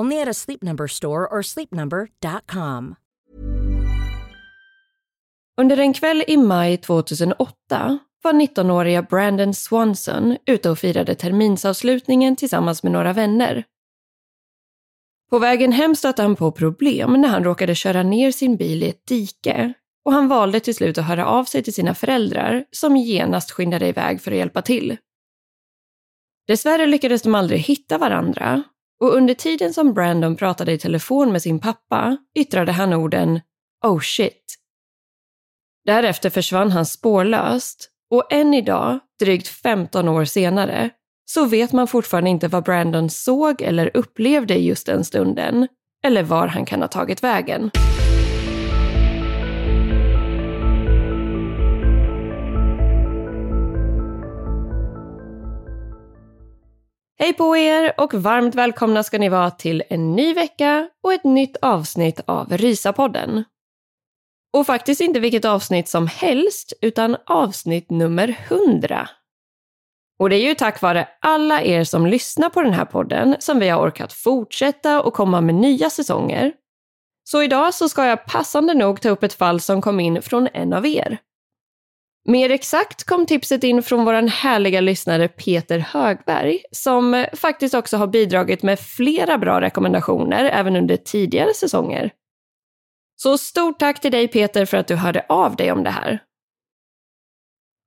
Only at a Sleep Number store or sleepnumber.com. Under en kväll i maj 2008 var 19-åriga Brandon Swanson ute och firade terminsavslutningen tillsammans med några vänner. På vägen hem stötte han på problem när han råkade köra ner sin bil i ett dike och han valde till slut att höra av sig till sina föräldrar som genast skyndade iväg för att hjälpa till. Dessvärre lyckades de aldrig hitta varandra och under tiden som Brandon pratade i telefon med sin pappa yttrade han orden “Oh shit” Därefter försvann han spårlöst och än idag, drygt 15 år senare, så vet man fortfarande inte vad Brandon såg eller upplevde just den stunden, eller var han kan ha tagit vägen. Hej på er och varmt välkomna ska ni vara till en ny vecka och ett nytt avsnitt av Rysapodden. Och faktiskt inte vilket avsnitt som helst, utan avsnitt nummer 100. Och det är ju tack vare alla er som lyssnar på den här podden som vi har orkat fortsätta och komma med nya säsonger. Så idag så ska jag passande nog ta upp ett fall som kom in från en av er. Mer exakt kom tipset in från vår härliga lyssnare Peter Högberg, som faktiskt också har bidragit med flera bra rekommendationer även under tidigare säsonger. Så stort tack till dig Peter för att du hörde av dig om det här.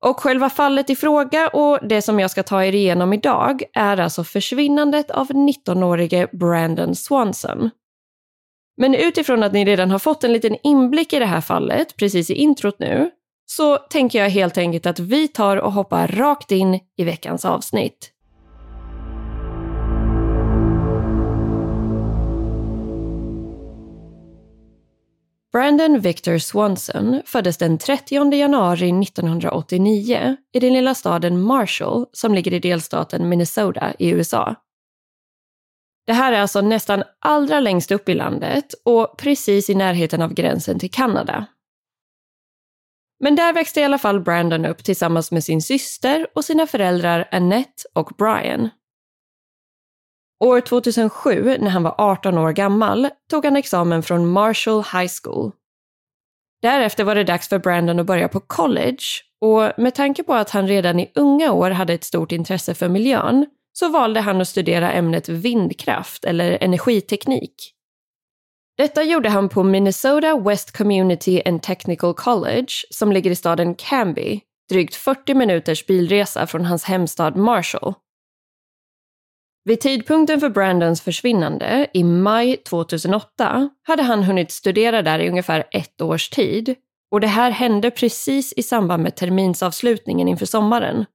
Och själva fallet i fråga och det som jag ska ta er igenom idag är alltså försvinnandet av 19-årige Brandon Swanson. Men utifrån att ni redan har fått en liten inblick i det här fallet precis i introt nu, så tänker jag helt enkelt att vi tar och hoppar rakt in i veckans avsnitt. Brandon Victor Swanson föddes den 30 januari 1989 i den lilla staden Marshall som ligger i delstaten Minnesota i USA. Det här är alltså nästan allra längst upp i landet och precis i närheten av gränsen till Kanada. Men där växte i alla fall Brandon upp tillsammans med sin syster och sina föräldrar Annette och Brian. År 2007, när han var 18 år gammal, tog han examen från Marshall High School. Därefter var det dags för Brandon att börja på college och med tanke på att han redan i unga år hade ett stort intresse för miljön så valde han att studera ämnet vindkraft eller energiteknik. Detta gjorde han på Minnesota West Community and Technical College som ligger i staden Canby, drygt 40 minuters bilresa från hans hemstad Marshall. Vid tidpunkten för Brandons försvinnande, i maj 2008, hade han hunnit studera där i ungefär ett års tid. Och det här hände precis i samband med terminsavslutningen inför sommaren.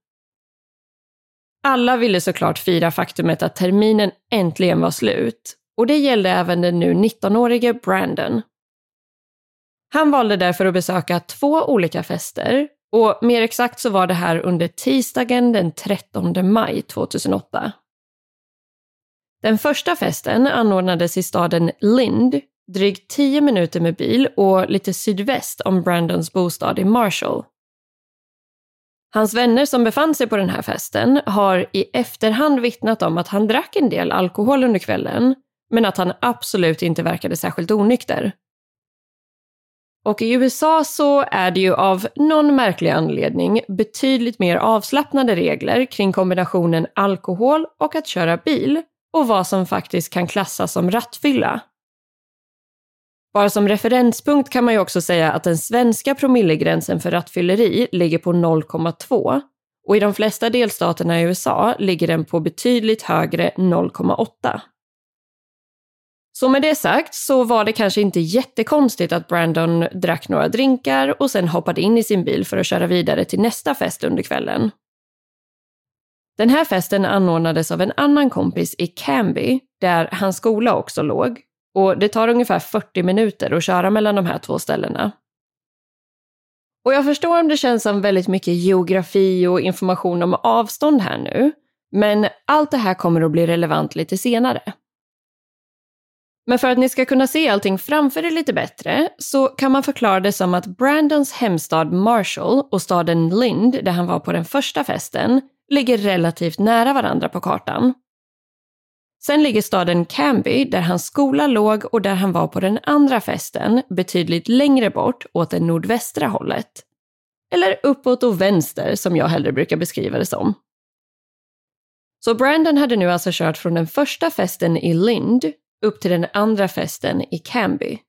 Alla ville såklart fira faktumet att terminen äntligen var slut. Och det gällde även den nu 19-årige Brandon. Han valde därför att besöka två olika fester och mer exakt så var det här under tisdagen den 13 maj 2008. Den första festen anordnades i staden Lind, drygt 10 minuter med bil och lite sydväst om Brandons bostad i Marshall. Hans vänner som befann sig på den här festen har i efterhand vittnat om att han drack en del alkohol under kvällen, men att han absolut inte verkade särskilt onykter. Och i USA så är det ju av någon märklig anledning betydligt mer avslappnade regler kring kombinationen alkohol och att köra bil och vad som faktiskt kan klassas som rattfylla. Bara som referenspunkt kan man ju också säga att den svenska promillegränsen för rattfylleri ligger på 0,2 och i de flesta delstaterna i USA ligger den på betydligt högre 0,8. Så med det sagt så var det kanske inte jättekonstigt att Brandon drack några drinkar och sen hoppade in i sin bil för att köra vidare till nästa fest under kvällen. Den här festen anordnades av en annan kompis i Canby, där hans skola också låg. Och det tar ungefär 40 minuter att köra mellan de här två ställena. Och jag förstår om det känns som väldigt mycket geografi och information om avstånd här nu, men allt det här kommer att bli relevant lite senare. Men för att ni ska kunna se allting framför er lite bättre så kan man förklara det som att Brandons hemstad Marshall och staden Lind, där han var på den första festen, ligger relativt nära varandra på kartan. Sen ligger staden Canby, där hans skola låg och där han var på den andra festen, betydligt längre bort åt det nordvästra hållet. Eller uppåt och vänster, som jag hellre brukar beskriva det som. Så Brandon hade nu alltså kört från den första festen i Lind upp till den andra festen i Camby.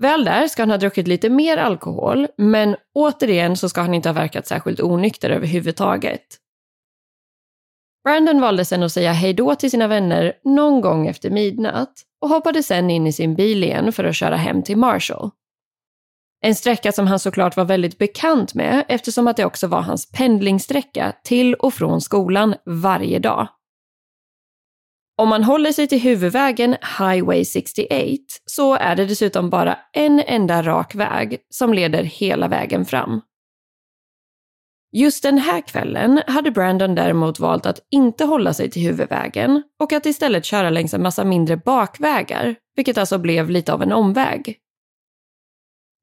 Väl där ska han ha druckit lite mer alkohol, men återigen så ska han inte ha verkat särskilt onykter överhuvudtaget. Brandon valde sen att säga hejdå till sina vänner någon gång efter midnatt och hoppade sen in i sin bil igen för att köra hem till Marshall. En sträcka som han såklart var väldigt bekant med eftersom att det också var hans pendlingssträcka till och från skolan varje dag. Om man håller sig till huvudvägen Highway 68 så är det dessutom bara en enda rak väg som leder hela vägen fram. Just den här kvällen hade Brandon däremot valt att inte hålla sig till huvudvägen och att istället köra längs en massa mindre bakvägar, vilket alltså blev lite av en omväg.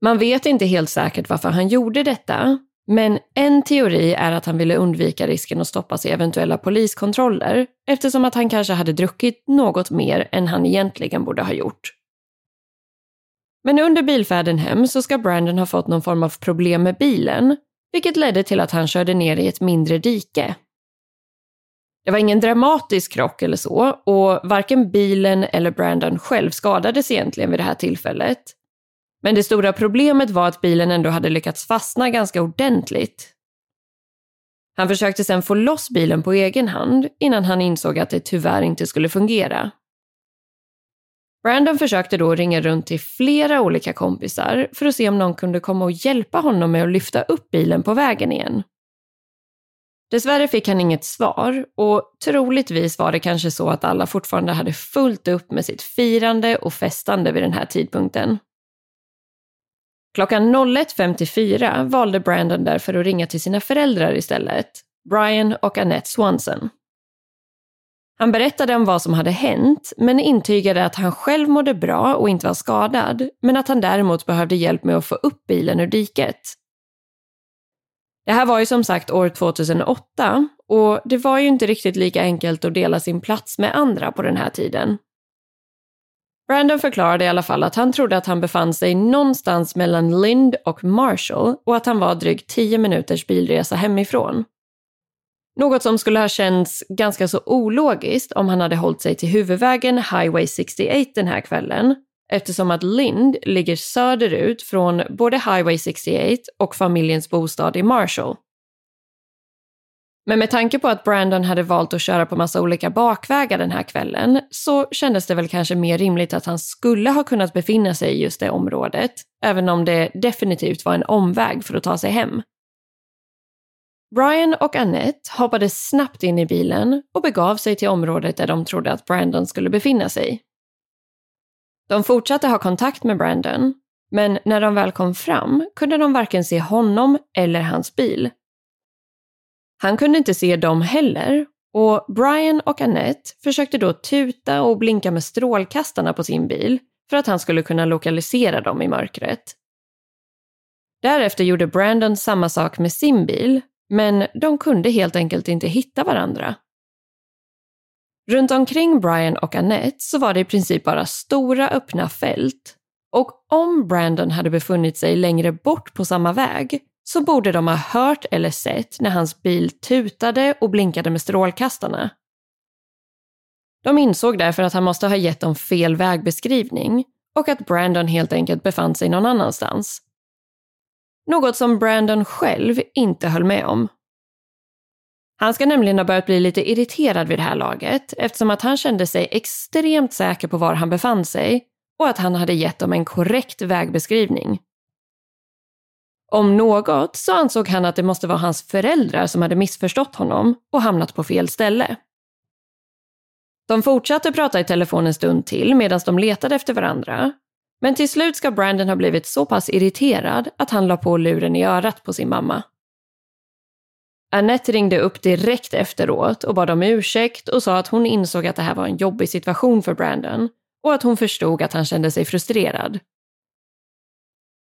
Man vet inte helt säkert varför han gjorde detta, men en teori är att han ville undvika risken att stoppas i eventuella poliskontroller eftersom att han kanske hade druckit något mer än han egentligen borde ha gjort. Men under bilfärden hem så ska Brandon ha fått någon form av problem med bilen vilket ledde till att han körde ner i ett mindre dike. Det var ingen dramatisk krock eller så och varken bilen eller Brandon själv skadades egentligen vid det här tillfället. Men det stora problemet var att bilen ändå hade lyckats fastna ganska ordentligt. Han försökte sedan få loss bilen på egen hand innan han insåg att det tyvärr inte skulle fungera. Brandon försökte då ringa runt till flera olika kompisar för att se om någon kunde komma och hjälpa honom med att lyfta upp bilen på vägen igen. Dessvärre fick han inget svar och troligtvis var det kanske så att alla fortfarande hade fullt upp med sitt firande och festande vid den här tidpunkten. Klockan 01.54 valde Brandon därför att ringa till sina föräldrar istället, Brian och Annette Swanson. Han berättade om vad som hade hänt, men intygade att han själv mådde bra och inte var skadad, men att han däremot behövde hjälp med att få upp bilen ur diket. Det här var ju som sagt år 2008 och det var ju inte riktigt lika enkelt att dela sin plats med andra på den här tiden. Brandon förklarade i alla fall att han trodde att han befann sig någonstans mellan Lind och Marshall och att han var drygt 10 minuters bilresa hemifrån. Något som skulle ha känts ganska så ologiskt om han hade hållit sig till huvudvägen Highway 68 den här kvällen eftersom att Lind ligger söderut från både Highway 68 och familjens bostad i Marshall. Men med tanke på att Brandon hade valt att köra på massa olika bakvägar den här kvällen så kändes det väl kanske mer rimligt att han skulle ha kunnat befinna sig i just det området, även om det definitivt var en omväg för att ta sig hem. Brian och Annette hoppade snabbt in i bilen och begav sig till området där de trodde att Brandon skulle befinna sig. De fortsatte ha kontakt med Brandon, men när de väl kom fram kunde de varken se honom eller hans bil. Han kunde inte se dem heller och Brian och Annette försökte då tuta och blinka med strålkastarna på sin bil för att han skulle kunna lokalisera dem i mörkret. Därefter gjorde Brandon samma sak med sin bil, men de kunde helt enkelt inte hitta varandra. Runt omkring Brian och Annette så var det i princip bara stora öppna fält och om Brandon hade befunnit sig längre bort på samma väg så borde de ha hört eller sett när hans bil tutade och blinkade med strålkastarna. De insåg därför att han måste ha gett dem fel vägbeskrivning och att Brandon helt enkelt befann sig någon annanstans. Något som Brandon själv inte höll med om. Han ska nämligen ha börjat bli lite irriterad vid det här laget eftersom att han kände sig extremt säker på var han befann sig och att han hade gett dem en korrekt vägbeskrivning. Om något så ansåg han att det måste vara hans föräldrar som hade missförstått honom och hamnat på fel ställe. De fortsatte prata i telefon en stund till medan de letade efter varandra. Men till slut ska Brandon ha blivit så pass irriterad att han la på luren i örat på sin mamma. Annette ringde upp direkt efteråt och bad om ursäkt och sa att hon insåg att det här var en jobbig situation för Brandon och att hon förstod att han kände sig frustrerad.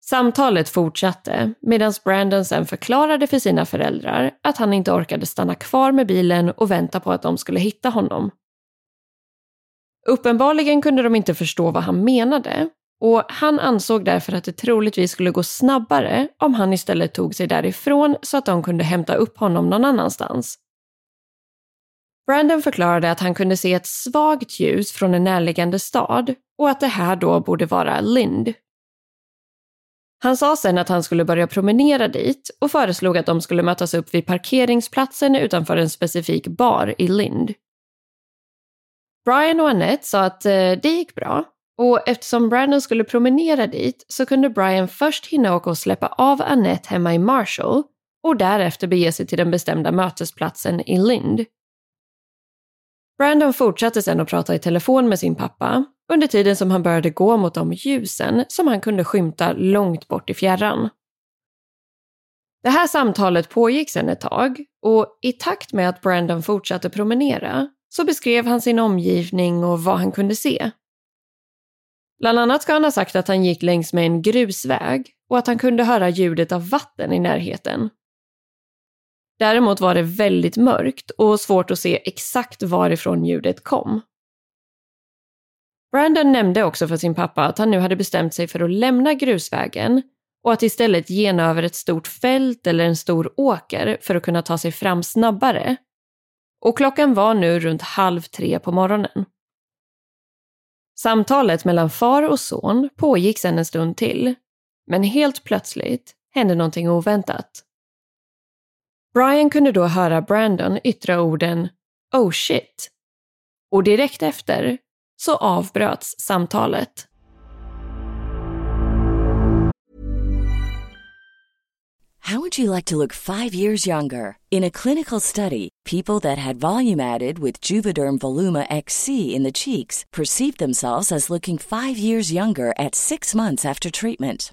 Samtalet fortsatte medan Brandon sen förklarade för sina föräldrar att han inte orkade stanna kvar med bilen och vänta på att de skulle hitta honom. Uppenbarligen kunde de inte förstå vad han menade och han ansåg därför att det troligtvis skulle gå snabbare om han istället tog sig därifrån så att de kunde hämta upp honom någon annanstans. Brandon förklarade att han kunde se ett svagt ljus från en närliggande stad och att det här då borde vara Lind. Han sa sen att han skulle börja promenera dit och föreslog att de skulle mötas upp vid parkeringsplatsen utanför en specifik bar i Lind. Brian och Annette sa att eh, det gick bra och eftersom Brandon skulle promenera dit så kunde Brian först hinna åka och släppa av Annette hemma i Marshall och därefter bege sig till den bestämda mötesplatsen i Lind. Brandon fortsatte sedan att prata i telefon med sin pappa under tiden som han började gå mot de ljusen som han kunde skymta långt bort i fjärran. Det här samtalet pågick sedan ett tag och i takt med att Brandon fortsatte promenera så beskrev han sin omgivning och vad han kunde se. Bland annat ska han ha sagt att han gick längs med en grusväg och att han kunde höra ljudet av vatten i närheten. Däremot var det väldigt mörkt och svårt att se exakt varifrån ljudet kom. Brandon nämnde också för sin pappa att han nu hade bestämt sig för att lämna grusvägen och att istället gena över ett stort fält eller en stor åker för att kunna ta sig fram snabbare. Och klockan var nu runt halv tre på morgonen. Samtalet mellan far och son pågick sedan en stund till, men helt plötsligt hände någonting oväntat. Brian kunde då höra Brandon yttra orden “Oh shit” och direkt efter så avbröts samtalet. How would you like to look five years younger? In a clinical study, people that had volume added with Juvederm Voluma XC in the cheeks perceived themselves as looking five years younger at six months after treatment.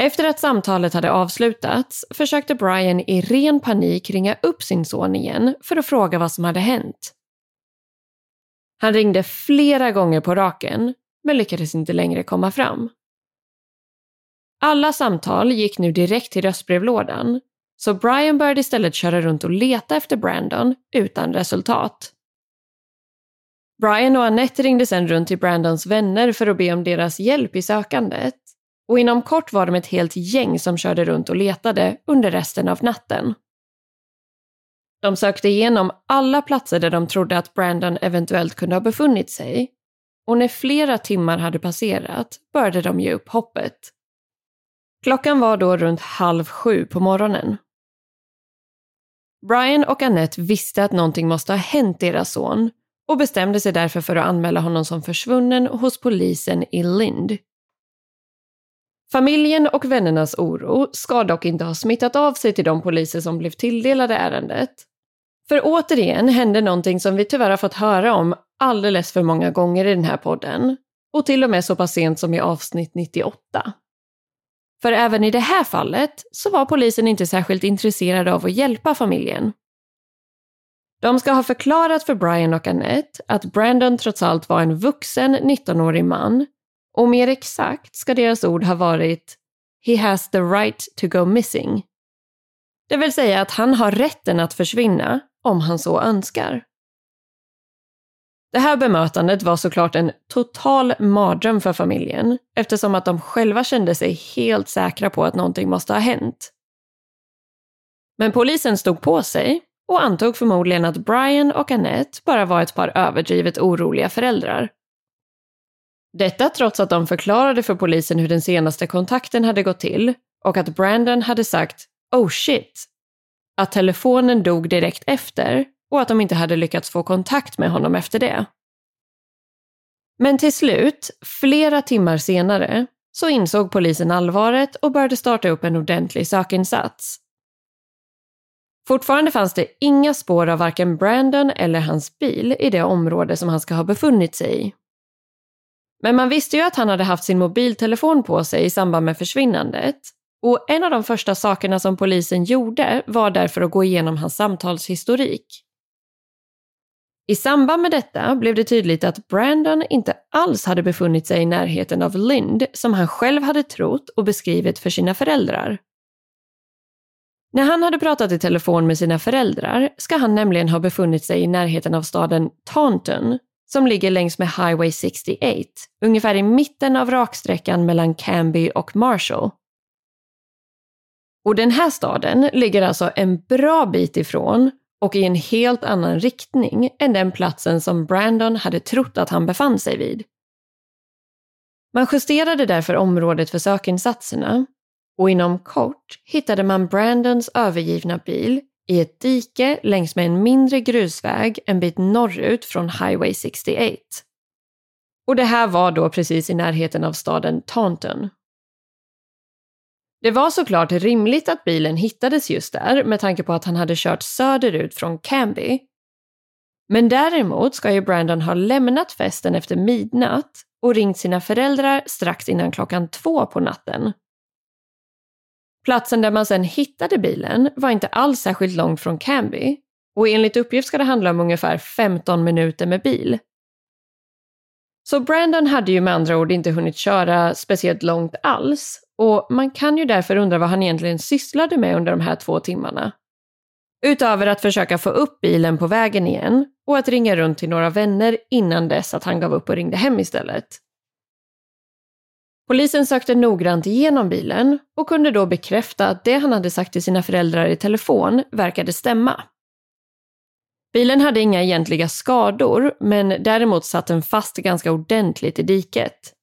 Efter att samtalet hade avslutats försökte Brian i ren panik ringa upp sin son igen för att fråga vad som hade hänt. Han ringde flera gånger på raken, men lyckades inte längre komma fram. Alla samtal gick nu direkt till röstbrevlådan, så Brian började istället köra runt och leta efter Brandon utan resultat. Brian och Annette ringde sedan runt till Brandons vänner för att be om deras hjälp i sökandet. Och inom kort var de ett helt gäng som körde runt och letade under resten av natten. De sökte igenom alla platser där de trodde att Brandon eventuellt kunde ha befunnit sig. Och när flera timmar hade passerat började de ge upp hoppet. Klockan var då runt halv sju på morgonen. Brian och Annette visste att någonting måste ha hänt deras son och bestämde sig därför för att anmäla honom som försvunnen hos polisen i Lind. Familjen och vännernas oro ska dock inte ha smittat av sig till de poliser som blev tilldelade ärendet. För återigen hände någonting som vi tyvärr har fått höra om alldeles för många gånger i den här podden. Och till och med så pass sent som i avsnitt 98. För även i det här fallet så var polisen inte särskilt intresserade av att hjälpa familjen. De ska ha förklarat för Brian och Annette att Brandon trots allt var en vuxen 19-årig man och mer exakt ska deras ord ha varit “He has the right to go missing”. Det vill säga att han har rätten att försvinna om han så önskar. Det här bemötandet var såklart en total mardröm för familjen eftersom att de själva kände sig helt säkra på att någonting måste ha hänt. Men polisen stod på sig och antog förmodligen att Brian och Annette bara var ett par överdrivet oroliga föräldrar. Detta trots att de förklarade för polisen hur den senaste kontakten hade gått till och att Brandon hade sagt “Oh shit” att telefonen dog direkt efter och att de inte hade lyckats få kontakt med honom efter det. Men till slut, flera timmar senare, så insåg polisen allvaret och började starta upp en ordentlig sökinsats. Fortfarande fanns det inga spår av varken Brandon eller hans bil i det område som han ska ha befunnit sig i. Men man visste ju att han hade haft sin mobiltelefon på sig i samband med försvinnandet och en av de första sakerna som polisen gjorde var därför att gå igenom hans samtalshistorik. I samband med detta blev det tydligt att Brandon inte alls hade befunnit sig i närheten av Lind som han själv hade trott och beskrivit för sina föräldrar. När han hade pratat i telefon med sina föräldrar ska han nämligen ha befunnit sig i närheten av staden Taunton som ligger längs med Highway 68, ungefär i mitten av raksträckan mellan Canby och Marshall. Och den här staden ligger alltså en bra bit ifrån och i en helt annan riktning än den platsen som Brandon hade trott att han befann sig vid. Man justerade därför området för sökinsatserna och inom kort hittade man Brandons övergivna bil i ett dike längs med en mindre grusväg en bit norrut från Highway 68. Och det här var då precis i närheten av staden Taunton. Det var såklart rimligt att bilen hittades just där med tanke på att han hade kört söderut från Canby. Men däremot ska ju Brandon ha lämnat festen efter midnatt och ringt sina föräldrar strax innan klockan två på natten. Platsen där man sen hittade bilen var inte alls särskilt långt från Canby och enligt uppgift ska det handla om ungefär 15 minuter med bil. Så Brandon hade ju med andra ord inte hunnit köra speciellt långt alls och man kan ju därför undra vad han egentligen sysslade med under de här två timmarna. Utöver att försöka få upp bilen på vägen igen och att ringa runt till några vänner innan dess att han gav upp och ringde hem istället. Polisen sökte noggrant igenom bilen och kunde då bekräfta att det han hade sagt till sina föräldrar i telefon verkade stämma. Bilen hade inga egentliga skador, men däremot satt den fast ganska ordentligt i diket.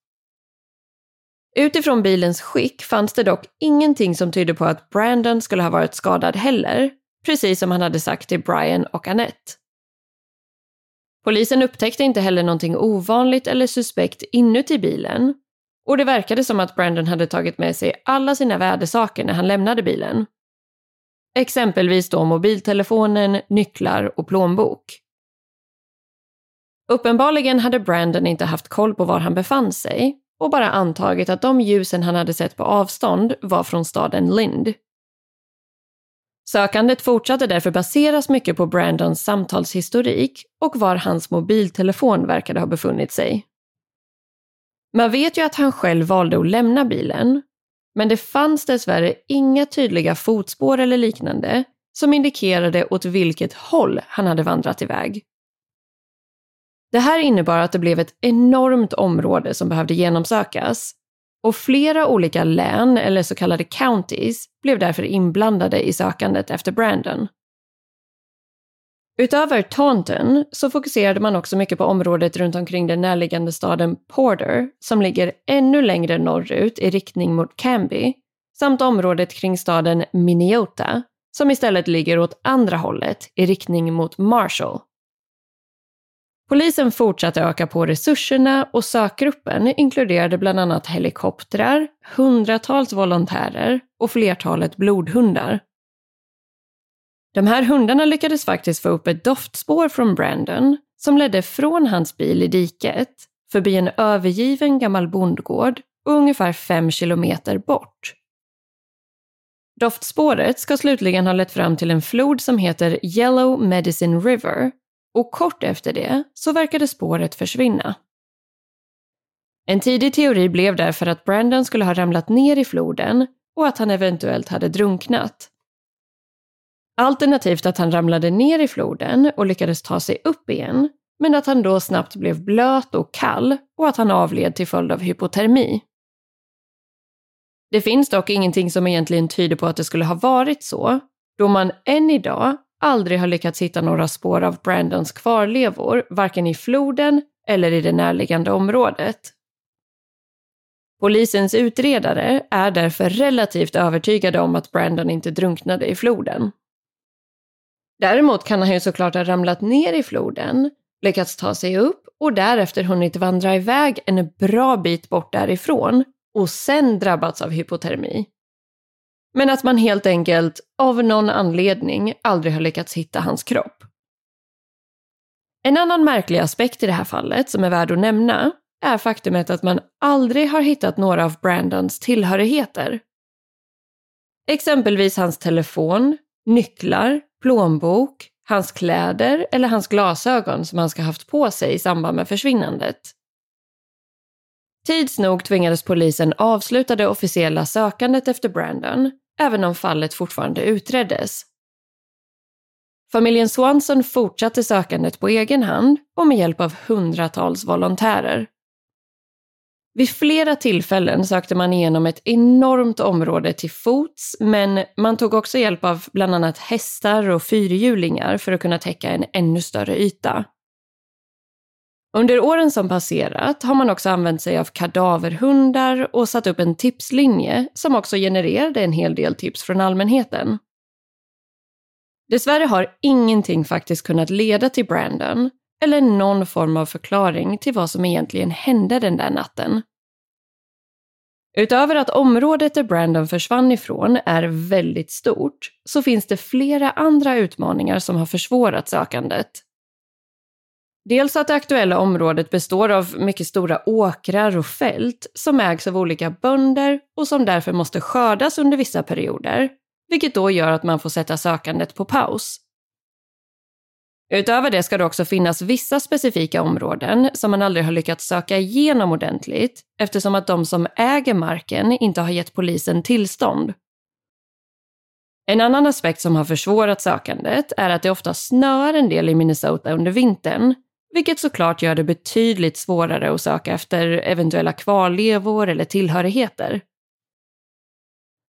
Utifrån bilens skick fanns det dock ingenting som tydde på att Brandon skulle ha varit skadad heller, precis som han hade sagt till Brian och Annette. Polisen upptäckte inte heller någonting ovanligt eller suspekt inuti bilen och det verkade som att Brandon hade tagit med sig alla sina värdesaker när han lämnade bilen. Exempelvis då mobiltelefonen, nycklar och plånbok. Uppenbarligen hade Brandon inte haft koll på var han befann sig och bara antagit att de ljusen han hade sett på avstånd var från staden Lind. Sökandet fortsatte därför baseras mycket på Brandons samtalshistorik och var hans mobiltelefon verkade ha befunnit sig. Man vet ju att han själv valde att lämna bilen, men det fanns dessvärre inga tydliga fotspår eller liknande som indikerade åt vilket håll han hade vandrat iväg. Det här innebar att det blev ett enormt område som behövde genomsökas och flera olika län, eller så kallade counties, blev därför inblandade i sökandet efter Brandon. Utöver Taunton så fokuserade man också mycket på området runt omkring den närliggande staden Porter, som ligger ännu längre norrut i riktning mot Canby, samt området kring staden Minneota, som istället ligger åt andra hållet i riktning mot Marshall. Polisen fortsatte öka på resurserna och sökgruppen inkluderade bland annat helikoptrar, hundratals volontärer och flertalet blodhundar. De här hundarna lyckades faktiskt få upp ett doftspår från Brandon som ledde från hans bil i diket, förbi en övergiven gammal bondgård och ungefär fem kilometer bort. Doftspåret ska slutligen ha lett fram till en flod som heter Yellow Medicine River och kort efter det så verkade spåret försvinna. En tidig teori blev därför att Brandon skulle ha ramlat ner i floden och att han eventuellt hade drunknat. Alternativt att han ramlade ner i floden och lyckades ta sig upp igen, men att han då snabbt blev blöt och kall och att han avled till följd av hypotermi. Det finns dock ingenting som egentligen tyder på att det skulle ha varit så, då man än idag aldrig har lyckats hitta några spår av Brandons kvarlevor, varken i floden eller i det närliggande området. Polisens utredare är därför relativt övertygade om att Brandon inte drunknade i floden. Däremot kan han ju såklart ha ramlat ner i floden, lyckats ta sig upp och därefter hunnit vandra iväg en bra bit bort därifrån och sen drabbats av hypotermi. Men att man helt enkelt, av någon anledning, aldrig har lyckats hitta hans kropp. En annan märklig aspekt i det här fallet som är värd att nämna är faktumet att man aldrig har hittat några av Brandons tillhörigheter. Exempelvis hans telefon, nycklar, plånbok, hans kläder eller hans glasögon som han ska haft på sig i samband med försvinnandet. Tids nog tvingades polisen avsluta det officiella sökandet efter Brandon, även om fallet fortfarande utreddes. Familjen Swanson fortsatte sökandet på egen hand och med hjälp av hundratals volontärer. Vid flera tillfällen sökte man igenom ett enormt område till fots, men man tog också hjälp av bland annat hästar och fyrhjulingar för att kunna täcka en ännu större yta. Under åren som passerat har man också använt sig av kadaverhundar och satt upp en tipslinje som också genererade en hel del tips från allmänheten. Dessvärre har ingenting faktiskt kunnat leda till Brandon, eller någon form av förklaring till vad som egentligen hände den där natten. Utöver att området där Brandon försvann ifrån är väldigt stort så finns det flera andra utmaningar som har försvårat sökandet. Dels att det aktuella området består av mycket stora åkrar och fält som ägs av olika bönder och som därför måste skördas under vissa perioder, vilket då gör att man får sätta sökandet på paus. Utöver det ska det också finnas vissa specifika områden som man aldrig har lyckats söka igenom ordentligt eftersom att de som äger marken inte har gett polisen tillstånd. En annan aspekt som har försvårat sökandet är att det ofta snöar en del i Minnesota under vintern, vilket såklart gör det betydligt svårare att söka efter eventuella kvarlevor eller tillhörigheter.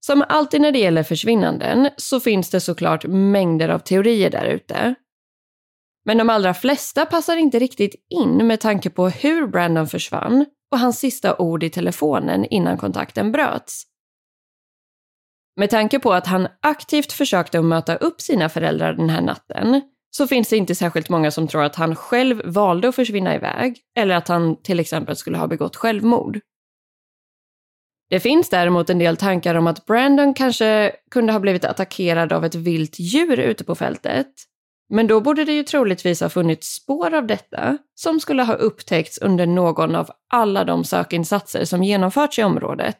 Som alltid när det gäller försvinnanden så finns det såklart mängder av teorier där ute. Men de allra flesta passar inte riktigt in med tanke på hur Brandon försvann och hans sista ord i telefonen innan kontakten bröts. Med tanke på att han aktivt försökte att möta upp sina föräldrar den här natten så finns det inte särskilt många som tror att han själv valde att försvinna iväg eller att han till exempel skulle ha begått självmord. Det finns däremot en del tankar om att Brandon kanske kunde ha blivit attackerad av ett vilt djur ute på fältet. Men då borde det ju troligtvis ha funnits spår av detta som skulle ha upptäckts under någon av alla de sökinsatser som genomförts i området.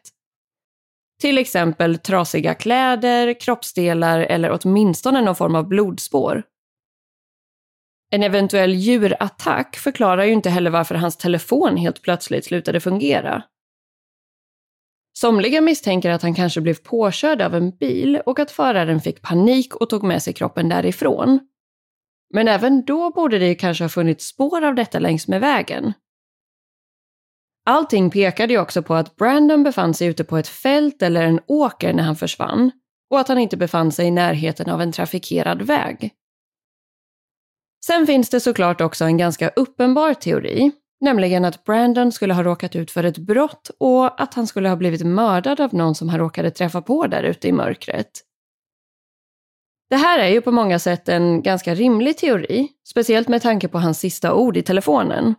Till exempel trasiga kläder, kroppsdelar eller åtminstone någon form av blodspår. En eventuell djurattack förklarar ju inte heller varför hans telefon helt plötsligt slutade fungera. Somliga misstänker att han kanske blev påkörd av en bil och att föraren fick panik och tog med sig kroppen därifrån. Men även då borde det kanske ha funnits spår av detta längs med vägen. Allting pekade ju också på att Brandon befann sig ute på ett fält eller en åker när han försvann och att han inte befann sig i närheten av en trafikerad väg. Sen finns det såklart också en ganska uppenbar teori, nämligen att Brandon skulle ha råkat ut för ett brott och att han skulle ha blivit mördad av någon som han råkade träffa på där ute i mörkret. Det här är ju på många sätt en ganska rimlig teori, speciellt med tanke på hans sista ord i telefonen.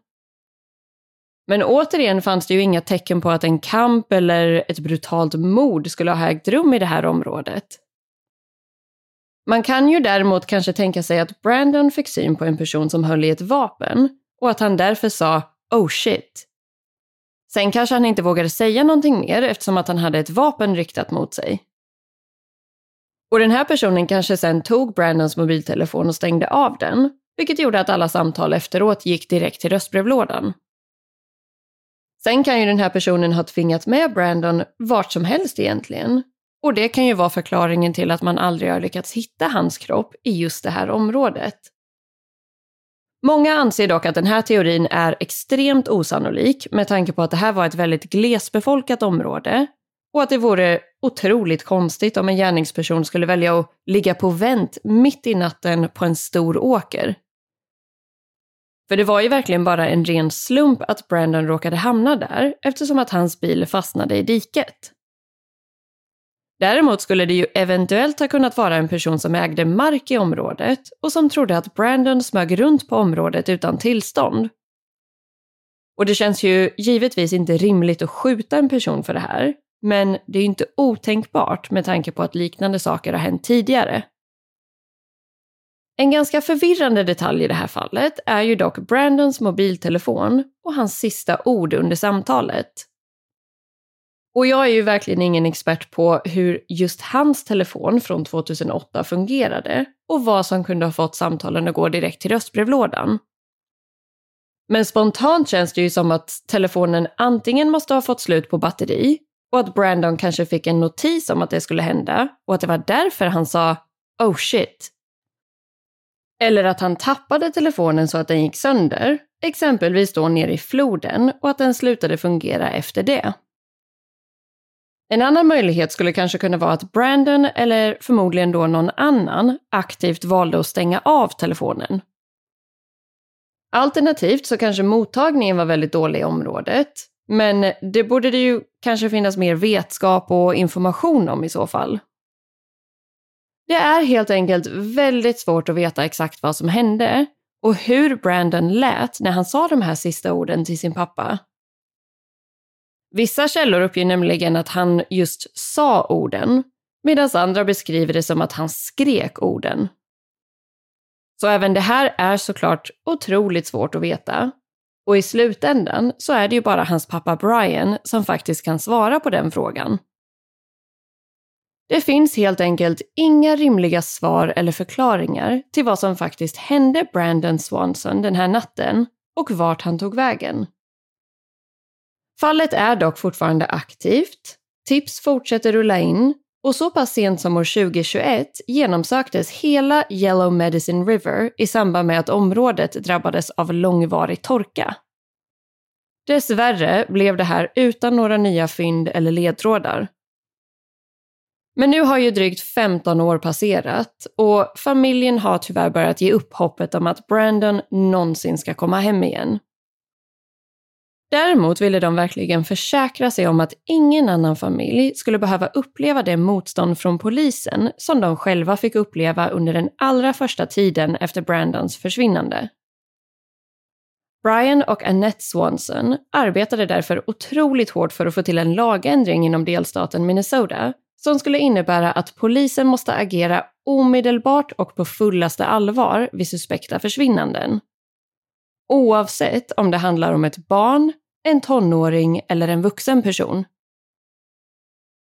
Men återigen fanns det ju inga tecken på att en kamp eller ett brutalt mord skulle ha ägt rum i det här området. Man kan ju däremot kanske tänka sig att Brandon fick syn på en person som höll i ett vapen och att han därför sa “oh shit”. Sen kanske han inte vågade säga någonting mer eftersom att han hade ett vapen riktat mot sig. Och den här personen kanske sen tog Brandons mobiltelefon och stängde av den, vilket gjorde att alla samtal efteråt gick direkt till röstbrevlådan. Sen kan ju den här personen ha tvingat med Brandon vart som helst egentligen. Och det kan ju vara förklaringen till att man aldrig har lyckats hitta hans kropp i just det här området. Många anser dock att den här teorin är extremt osannolik med tanke på att det här var ett väldigt glesbefolkat område och att det vore otroligt konstigt om en gärningsperson skulle välja att ligga på vänt mitt i natten på en stor åker. För det var ju verkligen bara en ren slump att Brandon råkade hamna där eftersom att hans bil fastnade i diket. Däremot skulle det ju eventuellt ha kunnat vara en person som ägde mark i området och som trodde att Brandon smög runt på området utan tillstånd. Och det känns ju givetvis inte rimligt att skjuta en person för det här, men det är inte otänkbart med tanke på att liknande saker har hänt tidigare. En ganska förvirrande detalj i det här fallet är ju dock Brandons mobiltelefon och hans sista ord under samtalet. Och jag är ju verkligen ingen expert på hur just hans telefon från 2008 fungerade och vad som kunde ha fått samtalen att gå direkt till röstbrevlådan. Men spontant känns det ju som att telefonen antingen måste ha fått slut på batteri och att Brandon kanske fick en notis om att det skulle hända och att det var därför han sa “Oh shit” Eller att han tappade telefonen så att den gick sönder, exempelvis då nere i floden och att den slutade fungera efter det. En annan möjlighet skulle kanske kunna vara att Brandon, eller förmodligen då någon annan, aktivt valde att stänga av telefonen. Alternativt så kanske mottagningen var väldigt dålig i området, men det borde det ju kanske finnas mer vetskap och information om i så fall. Det är helt enkelt väldigt svårt att veta exakt vad som hände och hur Brandon lät när han sa de här sista orden till sin pappa. Vissa källor uppger nämligen att han just sa orden, medan andra beskriver det som att han skrek orden. Så även det här är såklart otroligt svårt att veta. Och i slutändan så är det ju bara hans pappa Brian som faktiskt kan svara på den frågan. Det finns helt enkelt inga rimliga svar eller förklaringar till vad som faktiskt hände Brandon Swanson den här natten och vart han tog vägen. Fallet är dock fortfarande aktivt, tips fortsätter rulla in och så pass sent som år 2021 genomsöktes hela Yellow Medicine River i samband med att området drabbades av långvarig torka. Dessvärre blev det här utan några nya fynd eller ledtrådar. Men nu har ju drygt 15 år passerat och familjen har tyvärr börjat ge upp hoppet om att Brandon någonsin ska komma hem igen. Däremot ville de verkligen försäkra sig om att ingen annan familj skulle behöva uppleva det motstånd från polisen som de själva fick uppleva under den allra första tiden efter Brandons försvinnande. Brian och Annette Swanson arbetade därför otroligt hårt för att få till en lagändring inom delstaten Minnesota som skulle innebära att polisen måste agera omedelbart och på fullaste allvar vid suspekta försvinnanden. Oavsett om det handlar om ett barn, en tonåring eller en vuxen person.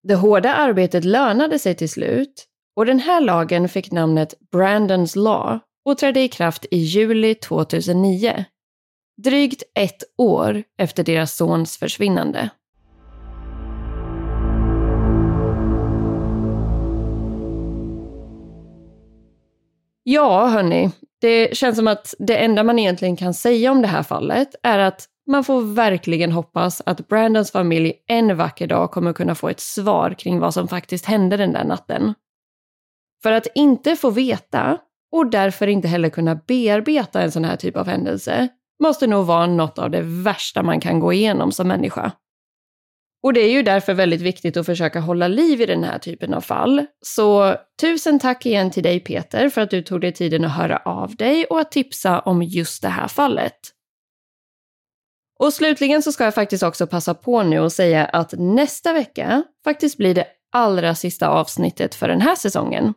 Det hårda arbetet lönade sig till slut och den här lagen fick namnet Brandons Law och trädde i kraft i juli 2009. Drygt ett år efter deras sons försvinnande. Ja, hörni. Det känns som att det enda man egentligen kan säga om det här fallet är att man får verkligen hoppas att Brandons familj en vacker dag kommer kunna få ett svar kring vad som faktiskt hände den där natten. För att inte få veta och därför inte heller kunna bearbeta en sån här typ av händelse måste nog vara något av det värsta man kan gå igenom som människa. Och det är ju därför väldigt viktigt att försöka hålla liv i den här typen av fall. Så tusen tack igen till dig Peter för att du tog dig tiden att höra av dig och att tipsa om just det här fallet. Och slutligen så ska jag faktiskt också passa på nu och säga att nästa vecka faktiskt blir det allra sista avsnittet för den här säsongen.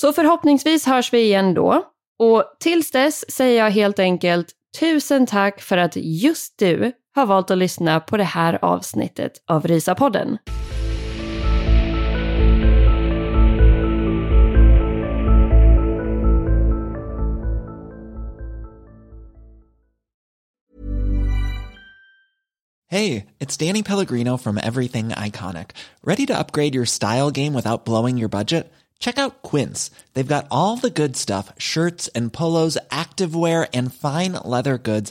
Så förhoppningsvis hörs vi igen då. Och tills dess säger jag helt enkelt tusen tack för att just du har valt att lyssna på det här avsnittet av Risa-podden. Hey, it's Danny Pellegrino from Everything Iconic. Ready to upgrade your style game without blowing your budget? Check out Quince. They've got all the good stuff shirts and polos, activewear, and fine leather goods